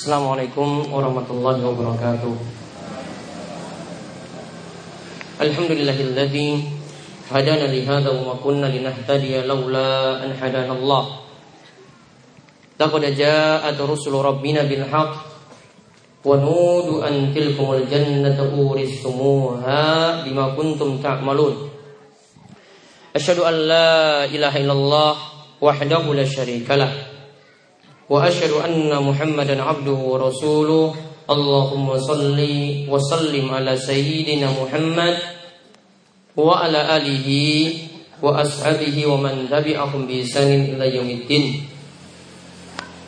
Assalamualaikum warahmatullahi wabarakatuh. Alhamdulillahilladzi hadana li hadza wa kunna linahtadiya laula an hadana Allah. Laqad ja'at rusul rabbina bil haqq wa nudu an tilkumul jannata uristumuha bima kuntum ta'malun. Asyhadu an la ilaha illallah wahdahu la syarika lah وأشهد أن محمدا عبده ورسوله. اللهم صل وسلم على سيدنا محمد وعلى آله وأصحابه ومن تبعهم بإحسان إلى يوم الدين.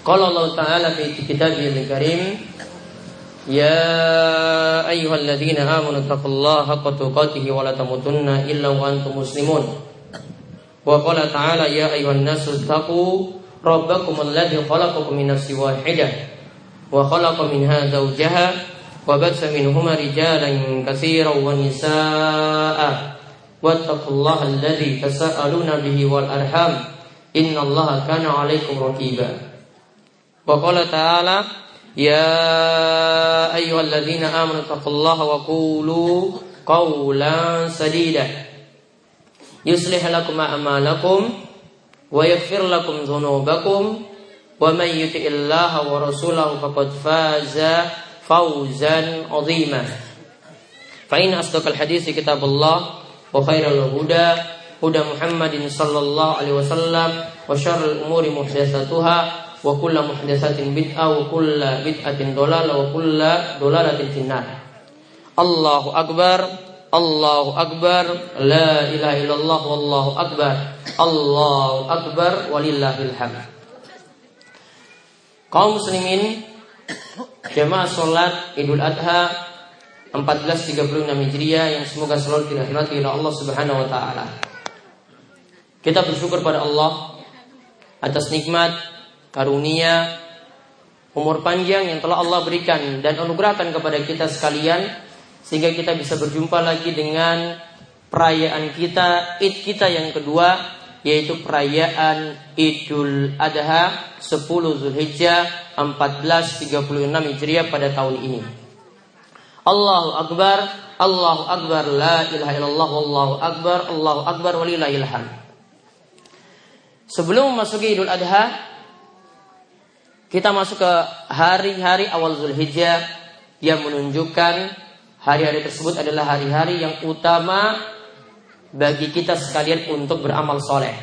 قال الله تعالى في كتابه الكريم يا أيها الذين آمنوا اتقوا الله حق تقاته ولا تموتن إلا وأنتم مسلمون. وقال تعالى يا أيها الناس اتقوا ربكم الذي خلقكم من نفس واحدة وخلق منها زوجها وبث منهما رجالا كثيرا ونساء واتقوا الله الذي تساءلون به والأرحام إن الله كان عليكم رقيبا وقال تعالى يا أيها الذين آمنوا اتقوا الله وقولوا قولا سديدا. يصلح لكم أعمالكم ويغفر لكم ذنوبكم ومن يطع الله ورسوله فقد فاز فوزا عظيما فإن أصدق الحديث كتاب الله وخير الهدى هدى محمد صلى الله عليه وسلم وشر الأمور محدثاتها وكل محدثات بدعة وكل بدعة ضلالة وكل ضلالة في النار الله أكبر Allahu Akbar La ilaha illallah Wallahu Akbar. Allahu Akbar Walillahil hamd. Kaum muslimin Jemaah sholat Idul Adha 1436 Hijriah yang semoga selalu dirahmati oleh Allah Subhanahu wa taala. Kita bersyukur pada Allah atas nikmat, karunia, umur panjang yang telah Allah berikan dan anugerahkan kepada kita sekalian sehingga kita bisa berjumpa lagi dengan perayaan kita Id kita yang kedua yaitu perayaan Idul Adha 10 Zulhijjah 1436 Hijriah pada tahun ini. Allahu Akbar, Allahu Akbar, la ilaha illallah, Allahu Akbar, Allahu Akbar, walillahil. Sebelum memasuki Idul Adha, kita masuk ke hari-hari awal Zulhijjah yang menunjukkan Hari-hari tersebut adalah hari-hari yang utama bagi kita sekalian untuk beramal soleh.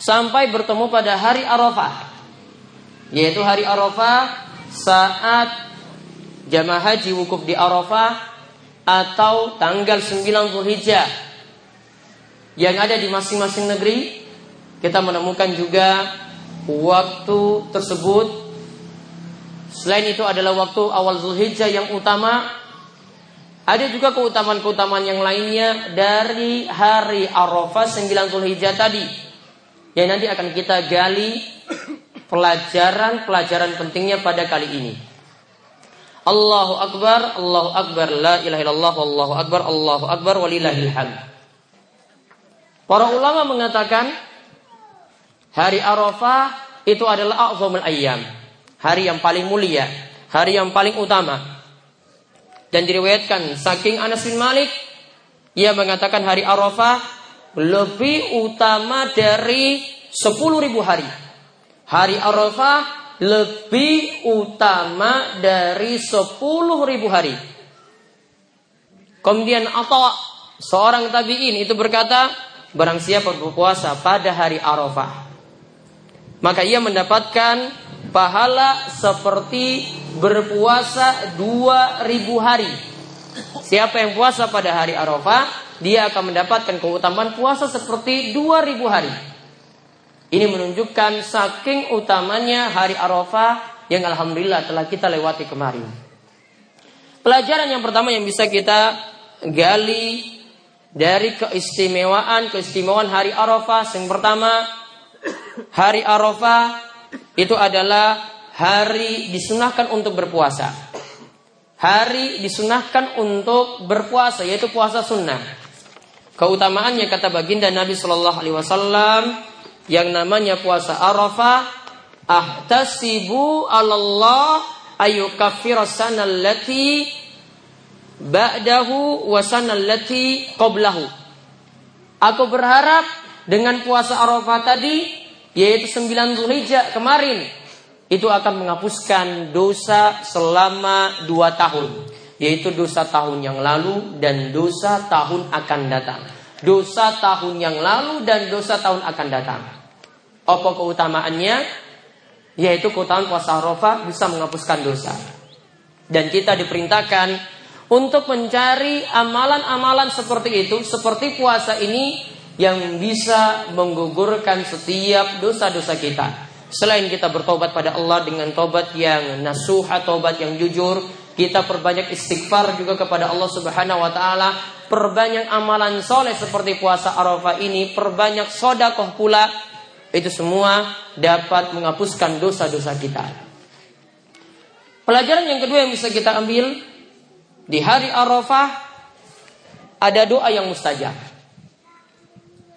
Sampai bertemu pada hari Arafah. Yaitu hari Arafah saat jamaah haji wukuf di Arafah atau tanggal 9 Zulhijjah yang ada di masing-masing negeri kita menemukan juga waktu tersebut selain itu adalah waktu awal Zulhijjah yang utama ada juga keutamaan-keutamaan yang lainnya dari hari Arafah 9 Zulhijjah tadi. Yang nanti akan kita gali pelajaran-pelajaran pentingnya pada kali ini. Allahu Akbar, Allahu Akbar, la ilaha illallah, Allahu Akbar, Allahu Akbar, walillahil hamd. Para ulama mengatakan hari Arafah itu adalah a'zamul ayyam, hari yang paling mulia, hari yang paling utama. Dan diriwayatkan saking Anas bin Malik ia mengatakan hari Arafah lebih utama dari 10 ribu hari. Hari Arafah lebih utama dari 10 ribu hari. Kemudian atau seorang tabi'in itu berkata, barang siapa berpuasa pada hari Arafah, maka ia mendapatkan pahala seperti berpuasa 2000 hari. Siapa yang puasa pada hari Arafah, dia akan mendapatkan keutamaan puasa seperti 2000 hari. Ini menunjukkan saking utamanya hari Arafah yang alhamdulillah telah kita lewati kemarin. Pelajaran yang pertama yang bisa kita gali dari keistimewaan keistimewaan hari Arafah yang pertama hari Arafah itu adalah hari disunahkan untuk berpuasa. Hari disunahkan untuk berpuasa yaitu puasa sunnah. Keutamaannya kata baginda Nabi Shallallahu Alaihi Wasallam yang namanya puasa Arafah ahtasibu Allah ayukaffira sanallati ba'dahu wa sanallati. Aku berharap dengan puasa Arafah tadi yaitu 9 Zulhijjah kemarin itu akan menghapuskan dosa selama dua tahun yaitu dosa tahun yang lalu dan dosa tahun akan datang. Dosa tahun yang lalu dan dosa tahun akan datang. Apa keutamaannya? Yaitu keutamaan puasa Arafah bisa menghapuskan dosa. Dan kita diperintahkan untuk mencari amalan-amalan seperti itu seperti puasa ini yang bisa menggugurkan setiap dosa-dosa kita Selain kita bertobat pada Allah dengan tobat yang nasuh tobat yang jujur, kita perbanyak istighfar juga kepada Allah Subhanahu wa taala, perbanyak amalan soleh seperti puasa Arafah ini, perbanyak sodakoh pula, itu semua dapat menghapuskan dosa-dosa kita. Pelajaran yang kedua yang bisa kita ambil di hari Arafah ada doa yang mustajab.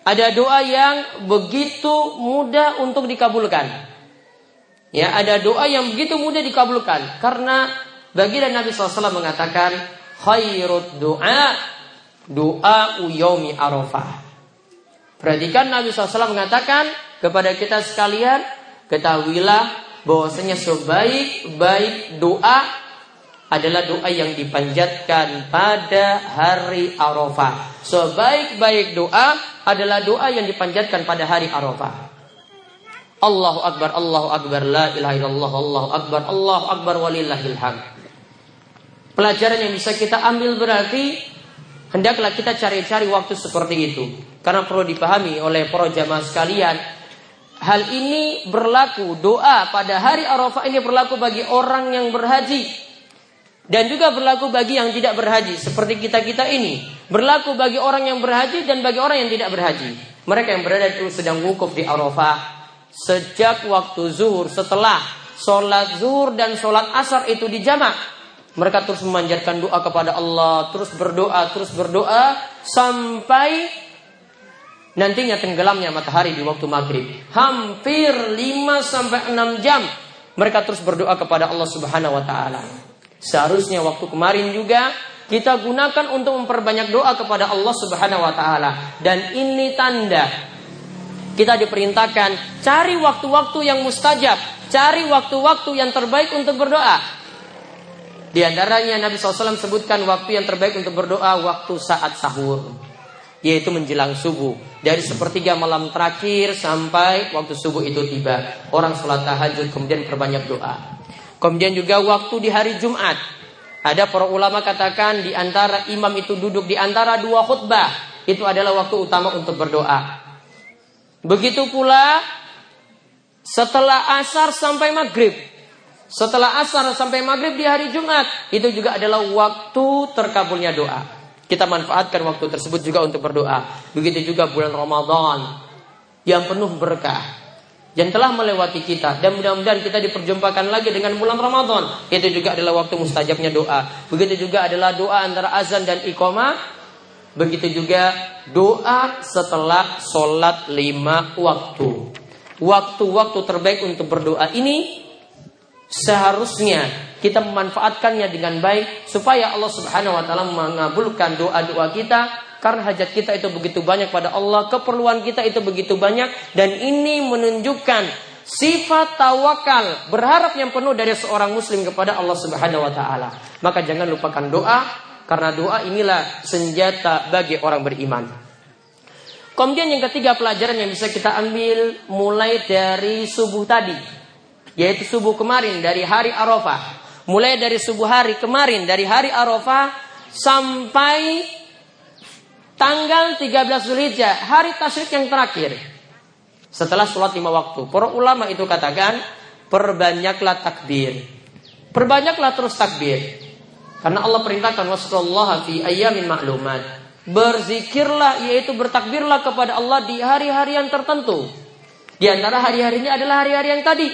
Ada doa yang begitu mudah untuk dikabulkan. Ya, ada doa yang begitu mudah dikabulkan karena baginda Nabi SAW mengatakan khairut doa doa uyomi arafah. Perhatikan Nabi SAW mengatakan kepada kita sekalian ketahuilah bahwasanya sebaik-baik doa adalah doa yang dipanjatkan pada hari Arafah. Sebaik-baik doa adalah doa yang dipanjatkan pada hari Arafah. Allahu Akbar, Allahu Akbar, la ilaha illallah, Allahu Akbar, Allahu Akbar, walillahil hamd. Pelajaran yang bisa kita ambil berarti hendaklah kita cari-cari waktu seperti itu. Karena perlu dipahami oleh para jamaah sekalian, hal ini berlaku doa pada hari Arafah ini berlaku bagi orang yang berhaji dan juga berlaku bagi yang tidak berhaji seperti kita-kita ini. Berlaku bagi orang yang berhaji dan bagi orang yang tidak berhaji. Mereka yang berada itu sedang wukuf di Arafah sejak waktu zuhur setelah sholat zuhur dan sholat asar itu dijamak. Mereka terus memanjatkan doa kepada Allah, terus berdoa, terus berdoa sampai nantinya tenggelamnya matahari di waktu maghrib. Hampir 5 sampai 6 jam mereka terus berdoa kepada Allah Subhanahu wa taala. Seharusnya waktu kemarin juga kita gunakan untuk memperbanyak doa kepada Allah Subhanahu wa taala dan ini tanda kita diperintahkan cari waktu-waktu yang mustajab, cari waktu-waktu yang terbaik untuk berdoa. Di antaranya Nabi SAW sebutkan waktu yang terbaik untuk berdoa waktu saat sahur, yaitu menjelang subuh. Dari sepertiga malam terakhir sampai waktu subuh itu tiba, orang sholat tahajud kemudian perbanyak doa. Kemudian juga waktu di hari Jumat. Ada para ulama katakan di antara imam itu duduk di antara dua khutbah. Itu adalah waktu utama untuk berdoa. Begitu pula setelah asar sampai maghrib. Setelah asar sampai maghrib di hari Jumat. Itu juga adalah waktu terkabulnya doa. Kita manfaatkan waktu tersebut juga untuk berdoa. Begitu juga bulan Ramadan. Yang penuh berkah yang telah melewati kita dan mudah-mudahan kita diperjumpakan lagi dengan bulan Ramadan. Itu juga adalah waktu mustajabnya doa. Begitu juga adalah doa antara azan dan iqamah. Begitu juga doa setelah sholat lima waktu. Waktu-waktu terbaik untuk berdoa ini seharusnya kita memanfaatkannya dengan baik supaya Allah Subhanahu wa taala mengabulkan doa-doa kita karena hajat kita itu begitu banyak pada Allah, keperluan kita itu begitu banyak dan ini menunjukkan sifat tawakal, berharap yang penuh dari seorang muslim kepada Allah Subhanahu wa taala. Maka jangan lupakan doa karena doa inilah senjata bagi orang beriman. Kemudian yang ketiga pelajaran yang bisa kita ambil mulai dari subuh tadi, yaitu subuh kemarin dari hari Arafah. Mulai dari subuh hari kemarin dari hari Arafah sampai tanggal 13 Zulhijjah, hari tasyrik yang terakhir. Setelah sholat lima waktu. Para ulama itu katakan, perbanyaklah takbir. Perbanyaklah terus takbir. Karena Allah perintahkan wasallallahu fi ayamin maklumat. Berzikirlah yaitu bertakbirlah kepada Allah di hari-hari yang tertentu. Di antara hari-hari ini adalah hari-hari yang tadi.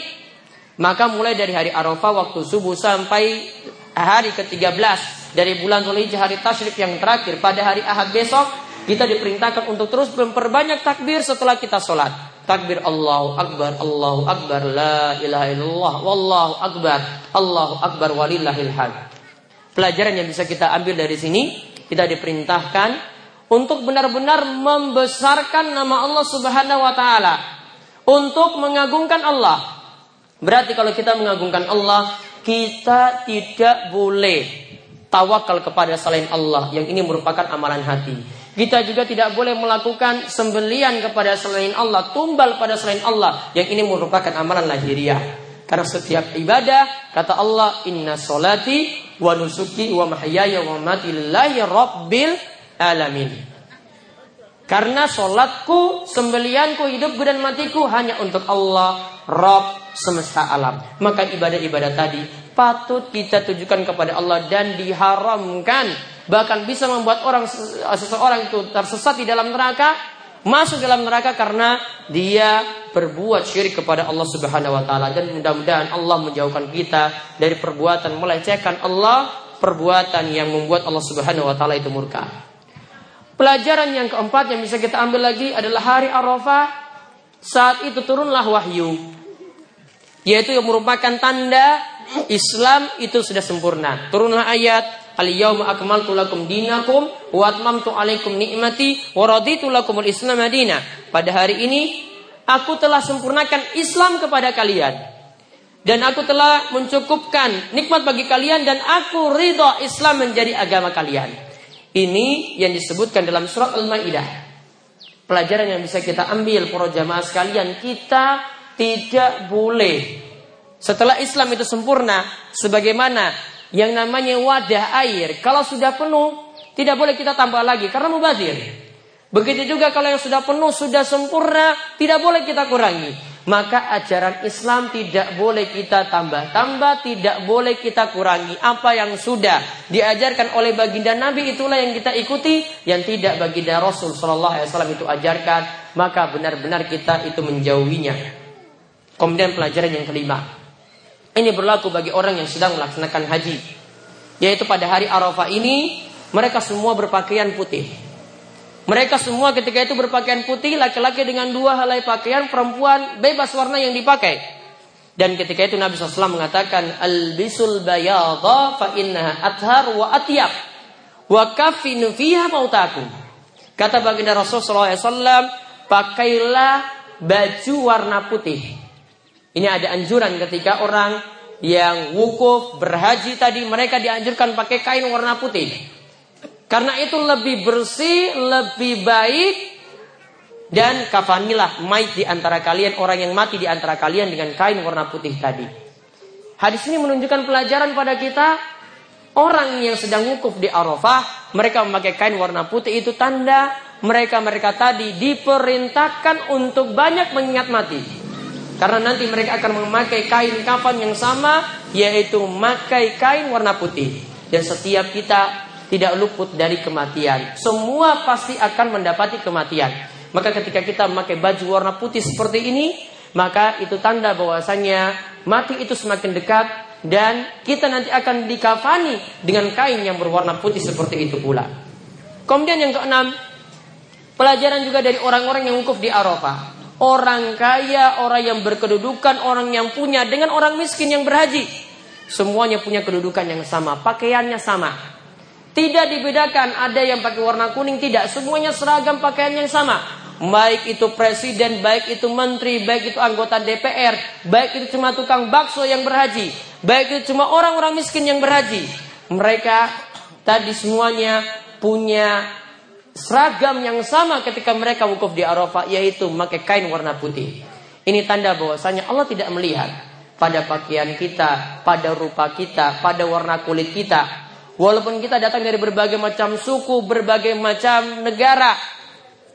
Maka mulai dari hari Arafah waktu subuh sampai hari ke-13 dari bulan Zulhijjah hari tasyrik yang terakhir pada hari Ahad besok kita diperintahkan untuk terus memperbanyak takbir setelah kita sholat. takbir Allahu Akbar, Allahu Akbar, la ilaha illallah, wallahu Akbar, Allahu Akbar walillahil hamd. Pelajaran yang bisa kita ambil dari sini, kita diperintahkan untuk benar-benar membesarkan nama Allah Subhanahu wa taala, untuk mengagungkan Allah. Berarti kalau kita mengagungkan Allah, kita tidak boleh tawakal kepada selain Allah yang ini merupakan amalan hati. Kita juga tidak boleh melakukan sembelian kepada selain Allah, tumbal pada selain Allah yang ini merupakan amalan lahiriah. Karena setiap ibadah kata Allah inna solati wa nusuki wa mahyaya wa mati lillahi rabbil alamin. Karena solatku, sembelianku, hidupku dan matiku hanya untuk Allah, Rabb semesta alam. Maka ibadah-ibadah tadi patut kita tujukan kepada Allah dan diharamkan. Bahkan bisa membuat orang seseorang itu tersesat di dalam neraka, masuk dalam neraka karena dia berbuat syirik kepada Allah Subhanahu wa taala dan mudah-mudahan Allah menjauhkan kita dari perbuatan melecehkan Allah, perbuatan yang membuat Allah Subhanahu wa taala itu murka. Pelajaran yang keempat yang bisa kita ambil lagi adalah hari Arafah. Saat itu turunlah wahyu. Yaitu yang merupakan tanda Islam itu sudah sempurna. Turunlah ayat Al-yawma akmaltu lakum dinakum wa atmamtu alaikum ni'mati wa raditu al-islam madina. Pada hari ini aku telah sempurnakan Islam kepada kalian. Dan aku telah mencukupkan nikmat bagi kalian dan aku ridho Islam menjadi agama kalian. Ini yang disebutkan dalam surat Al-Maidah. Pelajaran yang bisa kita ambil para jamaah sekalian, kita tidak boleh setelah Islam itu sempurna sebagaimana yang namanya wadah air kalau sudah penuh tidak boleh kita tambah lagi karena mubazir. Begitu juga kalau yang sudah penuh sudah sempurna tidak boleh kita kurangi. Maka ajaran Islam tidak boleh kita tambah-tambah, tidak boleh kita kurangi. Apa yang sudah diajarkan oleh baginda Nabi itulah yang kita ikuti, yang tidak baginda Rasul Shallallahu Alaihi Wasallam itu ajarkan, maka benar-benar kita itu menjauhinya. Kemudian pelajaran yang kelima, ini berlaku bagi orang yang sedang melaksanakan haji, yaitu pada hari Arafah ini mereka semua berpakaian putih. Mereka semua ketika itu berpakaian putih, laki-laki dengan dua helai pakaian, perempuan bebas warna yang dipakai. Dan ketika itu Nabi SAW mengatakan, Al-bisul bayadha fa innaha athar wa atyab. Wa kafinu fiha mautakum. Kata baginda Rasul SAW, pakailah baju warna putih. Ini ada anjuran ketika orang yang wukuf, berhaji tadi, mereka dianjurkan pakai kain warna putih. Karena itu lebih bersih, lebih baik dan kafanilah mayit di antara kalian orang yang mati di antara kalian dengan kain warna putih tadi. Hadis ini menunjukkan pelajaran pada kita orang yang sedang wukuf di Arafah, mereka memakai kain warna putih itu tanda mereka-mereka tadi diperintahkan untuk banyak mengingat mati. Karena nanti mereka akan memakai kain kafan yang sama yaitu memakai kain warna putih. Dan setiap kita tidak luput dari kematian. Semua pasti akan mendapati kematian. Maka ketika kita memakai baju warna putih seperti ini, maka itu tanda bahwasanya mati itu semakin dekat dan kita nanti akan dikafani dengan kain yang berwarna putih seperti itu pula. Kemudian yang keenam, pelajaran juga dari orang-orang yang wukuf di Arafah. Orang kaya, orang yang berkedudukan, orang yang punya dengan orang miskin yang berhaji. Semuanya punya kedudukan yang sama, pakaiannya sama. Tidak dibedakan ada yang pakai warna kuning tidak, semuanya seragam pakaian yang sama. Baik itu presiden, baik itu menteri, baik itu anggota DPR, baik itu cuma tukang bakso yang berhaji, baik itu cuma orang-orang miskin yang berhaji. Mereka tadi semuanya punya seragam yang sama ketika mereka wukuf di Arafah yaitu memakai kain warna putih. Ini tanda bahwasanya Allah tidak melihat pada pakaian kita, pada rupa kita, pada warna kulit kita, Walaupun kita datang dari berbagai macam suku, berbagai macam negara,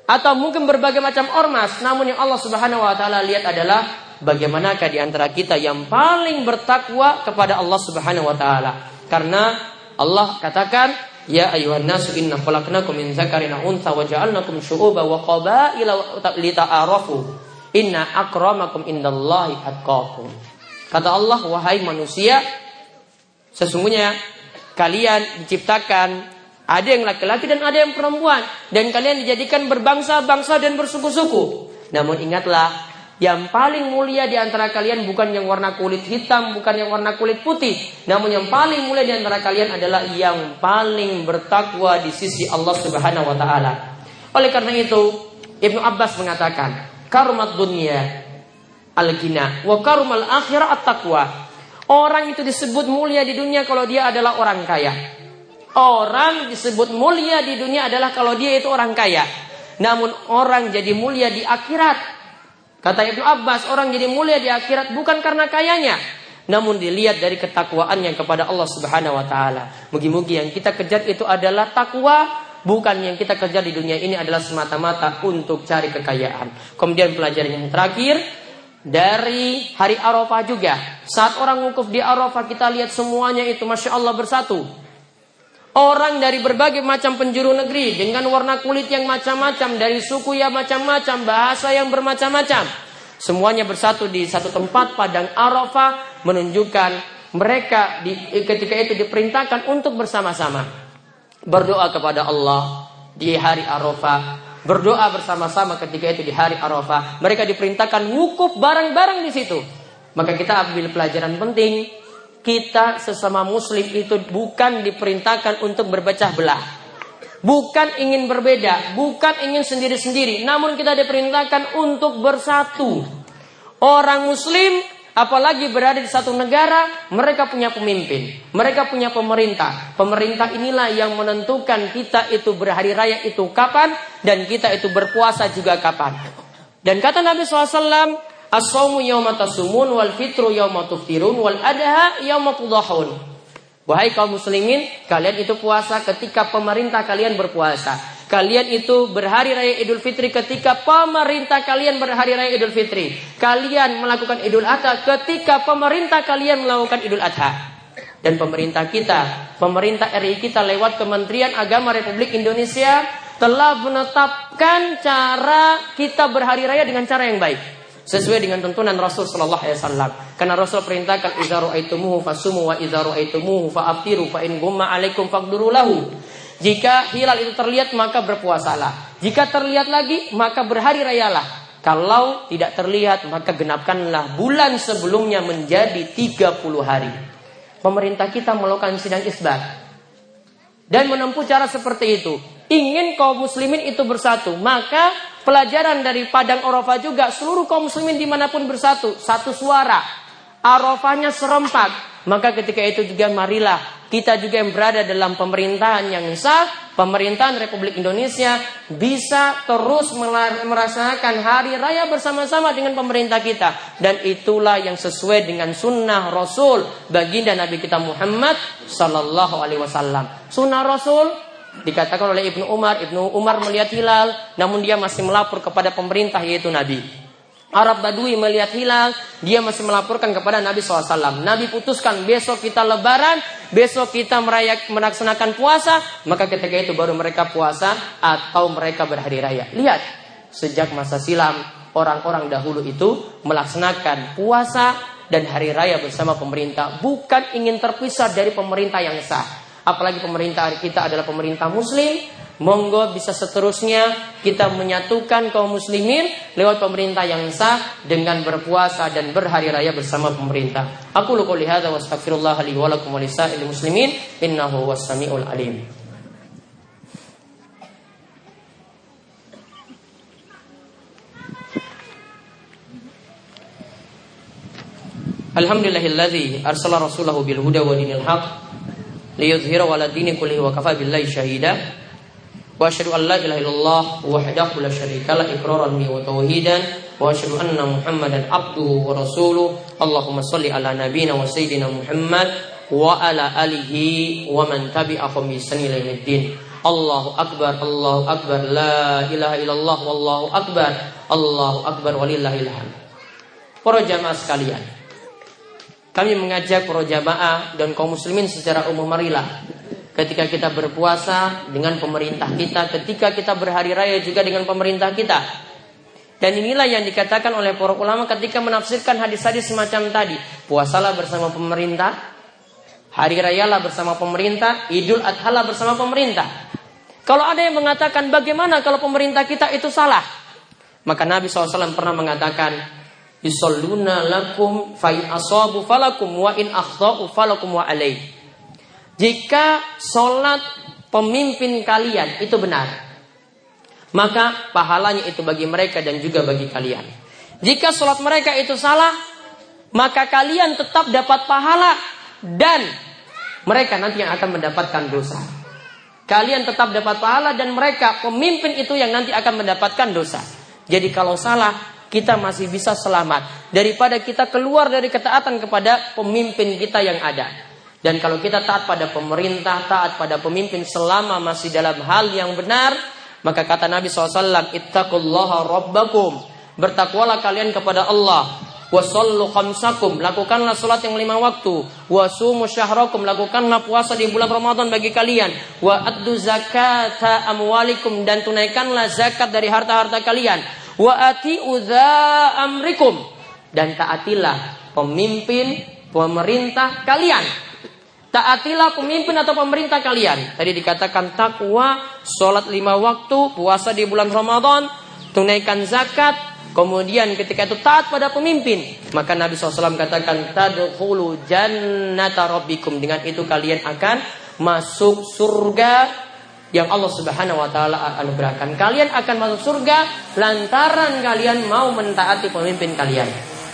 atau mungkin berbagai macam ormas, namun yang Allah Subhanahu wa taala lihat adalah bagaimanakah di antara kita yang paling bertakwa kepada Allah Subhanahu wa taala. Karena Allah katakan, "Ya ayuhan nasu inna khalaqnakum min dzakarin untha wa ja'alnakum syu'uban wa qabaila lita'arafu. Inna akramakum indallahi atqakum." Kata Allah, "Wahai manusia, sesungguhnya kalian diciptakan ada yang laki-laki dan ada yang perempuan dan kalian dijadikan berbangsa-bangsa dan bersuku-suku. Namun ingatlah, yang paling mulia di antara kalian bukan yang warna kulit hitam, bukan yang warna kulit putih. Namun yang paling mulia di antara kalian adalah yang paling bertakwa di sisi Allah Subhanahu wa taala. Oleh karena itu, Ibnu Abbas mengatakan, "Karumat dunia al-ghina wa karumal akhirah at-taqwa." Orang itu disebut mulia di dunia kalau dia adalah orang kaya. Orang disebut mulia di dunia adalah kalau dia itu orang kaya. Namun orang jadi mulia di akhirat Kata Ibnu Abbas, orang jadi mulia di akhirat bukan karena kayanya, namun dilihat dari ketakwaannya kepada Allah Subhanahu wa taala. Mugi-mugi yang kita kejar itu adalah takwa, bukan yang kita kejar di dunia ini adalah semata-mata untuk cari kekayaan. Kemudian pelajaran yang terakhir dari hari Arafah juga. Saat orang wukuf di Arafah kita lihat semuanya itu Masya Allah bersatu. Orang dari berbagai macam penjuru negeri dengan warna kulit yang macam-macam, dari suku yang macam-macam, bahasa yang bermacam-macam. Semuanya bersatu di satu tempat padang Arafah menunjukkan mereka di, ketika itu diperintahkan untuk bersama-sama berdoa kepada Allah di hari Arafah, berdoa bersama-sama ketika itu di hari Arafah. Mereka diperintahkan wukuf bareng-bareng di situ. Maka kita ambil pelajaran penting kita sesama muslim itu bukan diperintahkan untuk berpecah belah. Bukan ingin berbeda, bukan ingin sendiri-sendiri, namun kita diperintahkan untuk bersatu. Orang muslim apalagi berada di satu negara, mereka punya pemimpin, mereka punya pemerintah. Pemerintah inilah yang menentukan kita itu berhari raya itu kapan dan kita itu berpuasa juga kapan. Dan kata Nabi SAW, As-sawmu yawma tasumun wal fitru yawma tuftirun wal adha yawma tudahun. Wahai kaum muslimin, kalian itu puasa ketika pemerintah kalian berpuasa. Kalian itu berhari raya Idul Fitri ketika pemerintah kalian berhari raya Idul Fitri. Kalian melakukan Idul Adha ketika pemerintah kalian melakukan Idul Adha. Dan pemerintah kita, pemerintah RI kita lewat Kementerian Agama Republik Indonesia telah menetapkan cara kita berhari raya dengan cara yang baik sesuai dengan tuntunan Rasul Shallallahu Alaihi Wasallam. Karena Rasul perintahkan izaru aitumuhu fasumu wa izaru aitumuhu faaftiru fa in gumma alaikum faqduru lahu. Jika hilal itu terlihat maka berpuasalah. Jika terlihat lagi maka berhari rayalah. Kalau tidak terlihat maka genapkanlah bulan sebelumnya menjadi 30 hari. Pemerintah kita melakukan sidang isbat dan menempuh cara seperti itu. Ingin kaum muslimin itu bersatu, maka Pelajaran dari Padang Arafah juga seluruh kaum muslimin di mana pun bersatu, satu suara. Arafahnya serempak. Maka ketika itu juga marilah kita juga yang berada dalam pemerintahan yang sah, pemerintahan Republik Indonesia bisa terus merasakan hari raya bersama-sama dengan pemerintah kita. Dan itulah yang sesuai dengan sunnah Rasul baginda Nabi kita Muhammad Sallallahu Alaihi Wasallam. Sunnah Rasul Dikatakan oleh Ibnu Umar, Ibnu Umar melihat hilal, namun dia masih melapor kepada pemerintah yaitu Nabi. Arab Badui melihat hilal, dia masih melaporkan kepada Nabi SAW. Nabi putuskan besok kita lebaran, besok kita merayak, melaksanakan puasa, maka ketika itu baru mereka puasa atau mereka berhari raya. Lihat, sejak masa silam orang-orang dahulu itu melaksanakan puasa dan hari raya bersama pemerintah, bukan ingin terpisah dari pemerintah yang sah apalagi pemerintah kita adalah pemerintah muslim monggo bisa seterusnya kita menyatukan kaum muslimin lewat pemerintah yang sah dengan berpuasa dan berhari raya bersama pemerintah. Aku lu qouli hadza wa astaghfirullah li wa lakum wa lisa'il muslimin innahu was-sami'ul alim. Alhamdulillahilladzi arsala rasulahu bil huda wa dinil haqq liyudhhira ala dini kullihi wa kafa billahi syahida wa asyhadu an la ilaha illallah wahdahu la syarika la iqraran bi wa tauhidan. Wa asyhadu anna muhammadan abduhu wa rasuluh. Allahumma salli ala nabiyyina wa sayyidina Muhammad wa ala alihi wa man tabi'ahum bi ihsan ila Allahu akbar Allahu akbar la ilaha illallah wallahu akbar Allahu akbar walillahil hamd Para jamaah sekalian kami mengajak para jamaah dan kaum muslimin secara umum marilah ketika kita berpuasa dengan pemerintah kita, ketika kita berhari raya juga dengan pemerintah kita. Dan inilah yang dikatakan oleh para ulama ketika menafsirkan hadis-hadis semacam tadi. Puasalah bersama pemerintah, hari rayalah bersama pemerintah, idul adhalah bersama pemerintah. Kalau ada yang mengatakan bagaimana kalau pemerintah kita itu salah? Maka Nabi SAW pernah mengatakan, Yusalluna lakum fa in asabu falakum wa in akhtau falakum wa alaih. Jika sholat pemimpin kalian itu benar, maka pahalanya itu bagi mereka dan juga bagi kalian. Jika sholat mereka itu salah, maka kalian tetap dapat pahala dan mereka nanti yang akan mendapatkan dosa. Kalian tetap dapat pahala dan mereka pemimpin itu yang nanti akan mendapatkan dosa. Jadi kalau salah, kita masih bisa selamat daripada kita keluar dari ketaatan kepada pemimpin kita yang ada. Dan kalau kita taat pada pemerintah, taat pada pemimpin selama masih dalam hal yang benar, maka kata Nabi SAW, Ittaqullaha rabbakum. Bertakwalah kalian kepada Allah. Wasallu khamsakum. Lakukanlah salat yang lima waktu. Wasumu syahrakum. Lakukanlah puasa di bulan Ramadan bagi kalian. Wa addu zakata amwalikum. Dan tunaikanlah zakat dari harta-harta kalian wa ati amrikum dan taatilah pemimpin pemerintah kalian. Taatilah pemimpin atau pemerintah kalian. Tadi dikatakan takwa, sholat lima waktu, puasa di bulan Ramadan, tunaikan zakat, kemudian ketika itu taat pada pemimpin. Maka Nabi SAW katakan, Tadkhulu jannata rabbikum. Dengan itu kalian akan masuk surga yang Allah Subhanahu wa taala anugerahkan. Kalian akan masuk surga lantaran kalian mau mentaati pemimpin kalian.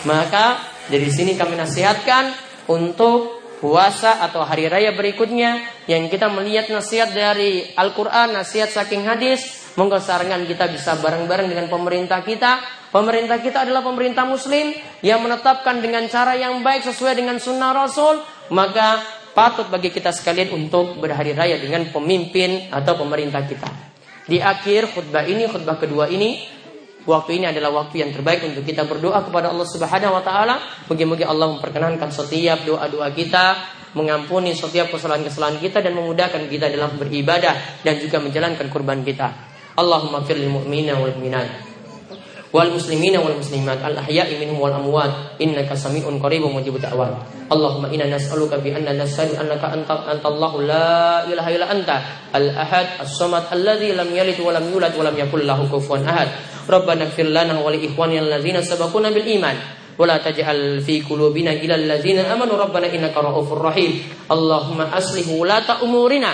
Maka dari sini kami nasihatkan untuk puasa atau hari raya berikutnya yang kita melihat nasihat dari Al-Qur'an, nasihat saking hadis, monggo kita bisa bareng-bareng dengan pemerintah kita. Pemerintah kita adalah pemerintah muslim yang menetapkan dengan cara yang baik sesuai dengan sunnah Rasul, maka patut bagi kita sekalian untuk berhari raya dengan pemimpin atau pemerintah kita. Di akhir khutbah ini, khutbah kedua ini, waktu ini adalah waktu yang terbaik untuk kita berdoa kepada Allah Subhanahu wa taala. Moga-moga Allah memperkenankan setiap doa-doa kita, mengampuni setiap kesalahan-kesalahan kita dan memudahkan kita dalam beribadah dan juga menjalankan kurban kita. Allahumma fir lil mu'minina wal mu'minat والمسلمين والمسلمات الأحياء منهم والأموات. إنك سميع قريب مجيب الدعوات. اللهم إنا نسألك ilaha illa anta أنت ahad الله لا إله إلا أنت wa الصمد الذي لم يلد ولم يولد ولم يكن له كفوا أحد. ربنا اغفر لنا alladhina الذين سبقونا بالإيمان. ولا تجعل في قلوبنا إلى الذين آمنوا. ربنا إنك رؤوف رحيم. اللهم أصلح ولاة أمورنا.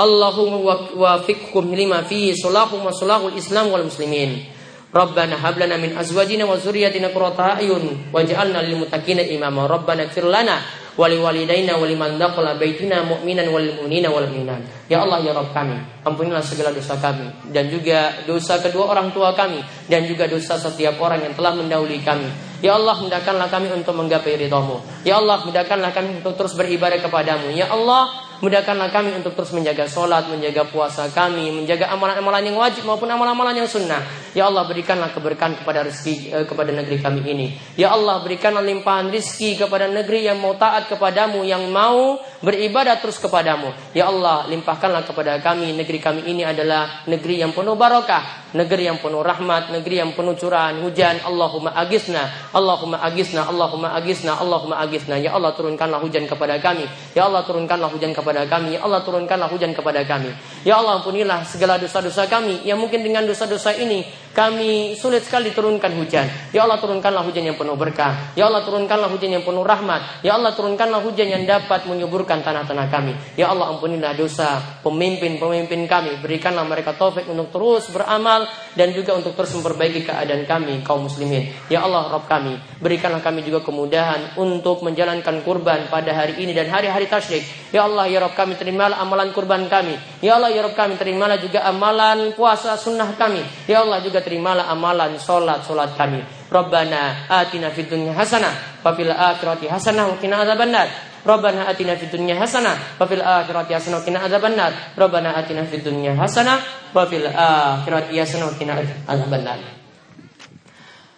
اللهم وفقهم لما فيه صلاح وصلاح الإسلام والمسلمين. Rabbana hab lana min azwajina wa dzurriyyatina qurrata a'yun waj'alna lil muttaqina imama. Rabbana ighfir lana wa li walidaina wa liman dakhala baitina mu'minan wal mu'minina wal mu'minat. Ya Allah ya Rabb kami, ampunilah segala dosa kami dan juga dosa kedua orang tua kami dan juga dosa setiap orang yang telah mendahului kami. Ya Allah mudahkanlah kami untuk menggapai ridhamu. Ya Allah mudahkanlah kami untuk terus beribadah kepadamu. Ya Allah Mudahkanlah kami untuk terus menjaga sholat, menjaga puasa kami, menjaga amalan-amalan yang wajib maupun amalan-amalan yang sunnah. Ya Allah berikanlah keberkahan kepada rezeki eh, kepada negeri kami ini. Ya Allah berikanlah limpahan rezeki kepada negeri yang mau taat kepadamu, yang mau beribadah terus kepadamu. Ya Allah limpahkanlah kepada kami negeri kami ini adalah negeri yang penuh barokah, negeri yang penuh rahmat, negeri yang penuh curahan hujan. Allahumma agisna, Allahumma agisna, Allahumma agisna, Allahumma agisna. Ya Allah turunkanlah hujan kepada kami. Ya Allah turunkanlah hujan kepada kami. Ya Allah turunkanlah hujan kepada kami. Ya Allah ampunilah segala dosa-dosa kami. Yang mungkin dengan dosa-dosa ini kami sulit sekali turunkan hujan. Ya Allah turunkanlah hujan yang penuh berkah. Ya Allah turunkanlah hujan yang penuh rahmat. Ya Allah turunkanlah hujan yang dapat menyuburkan tanah-tanah kami. Ya Allah ampunilah dosa pemimpin-pemimpin kami. Berikanlah mereka taufik untuk terus beramal dan juga untuk terus memperbaiki keadaan kami kaum muslimin. Ya Allah Rabb kami, berikanlah kami juga kemudahan untuk menjalankan kurban pada hari ini dan hari-hari tasyrik. Ya Allah ya Rabb kami terimalah amalan kurban kami. Ya Allah ya Rabb kami terimalah juga amalan puasa sunnah kami. Ya Allah juga terimalah amalan solat solat kami. Rabbana atina fid dunya hasanah wa fil akhirati hasanah wa qina adzabannar. Rabbana atina fid dunya hasanah wa fil akhirati hasanah wa qina adzabannar. Rabbana atina fid dunya hasanah wa fil akhirati hasanah wa qina adzabannar.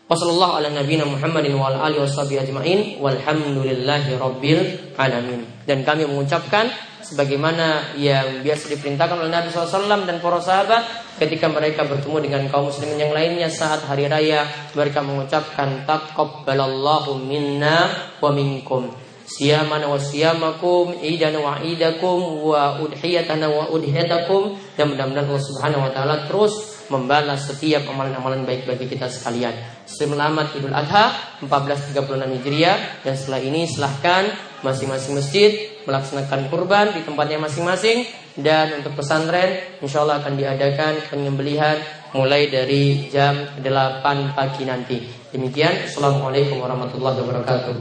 Wassallallahu ala nabiyina Muhammadin wa ala alihi washabihi ajmain walhamdulillahi rabbil alamin. Dan kami mengucapkan sebagaimana yang biasa diperintahkan oleh Nabi SAW dan para sahabat ketika mereka bertemu dengan kaum muslimin yang lainnya saat hari raya mereka mengucapkan taqabbalallahu minna wa minkum. Siyamana wa siyamakum idan wa idakum wa udhiyatana wa udhiyatakum. Dan mudah-mudahan Allah Subhanahu wa taala terus membalas setiap amalan-amalan baik bagi kita sekalian. Selamat Idul Adha 1436 Hijriah. Dan setelah ini silahkan masing-masing masjid melaksanakan kurban di tempatnya masing-masing dan untuk pesantren insya Allah akan diadakan penyembelihan mulai dari jam 8 pagi nanti. Demikian, Assalamualaikum warahmatullahi wabarakatuh.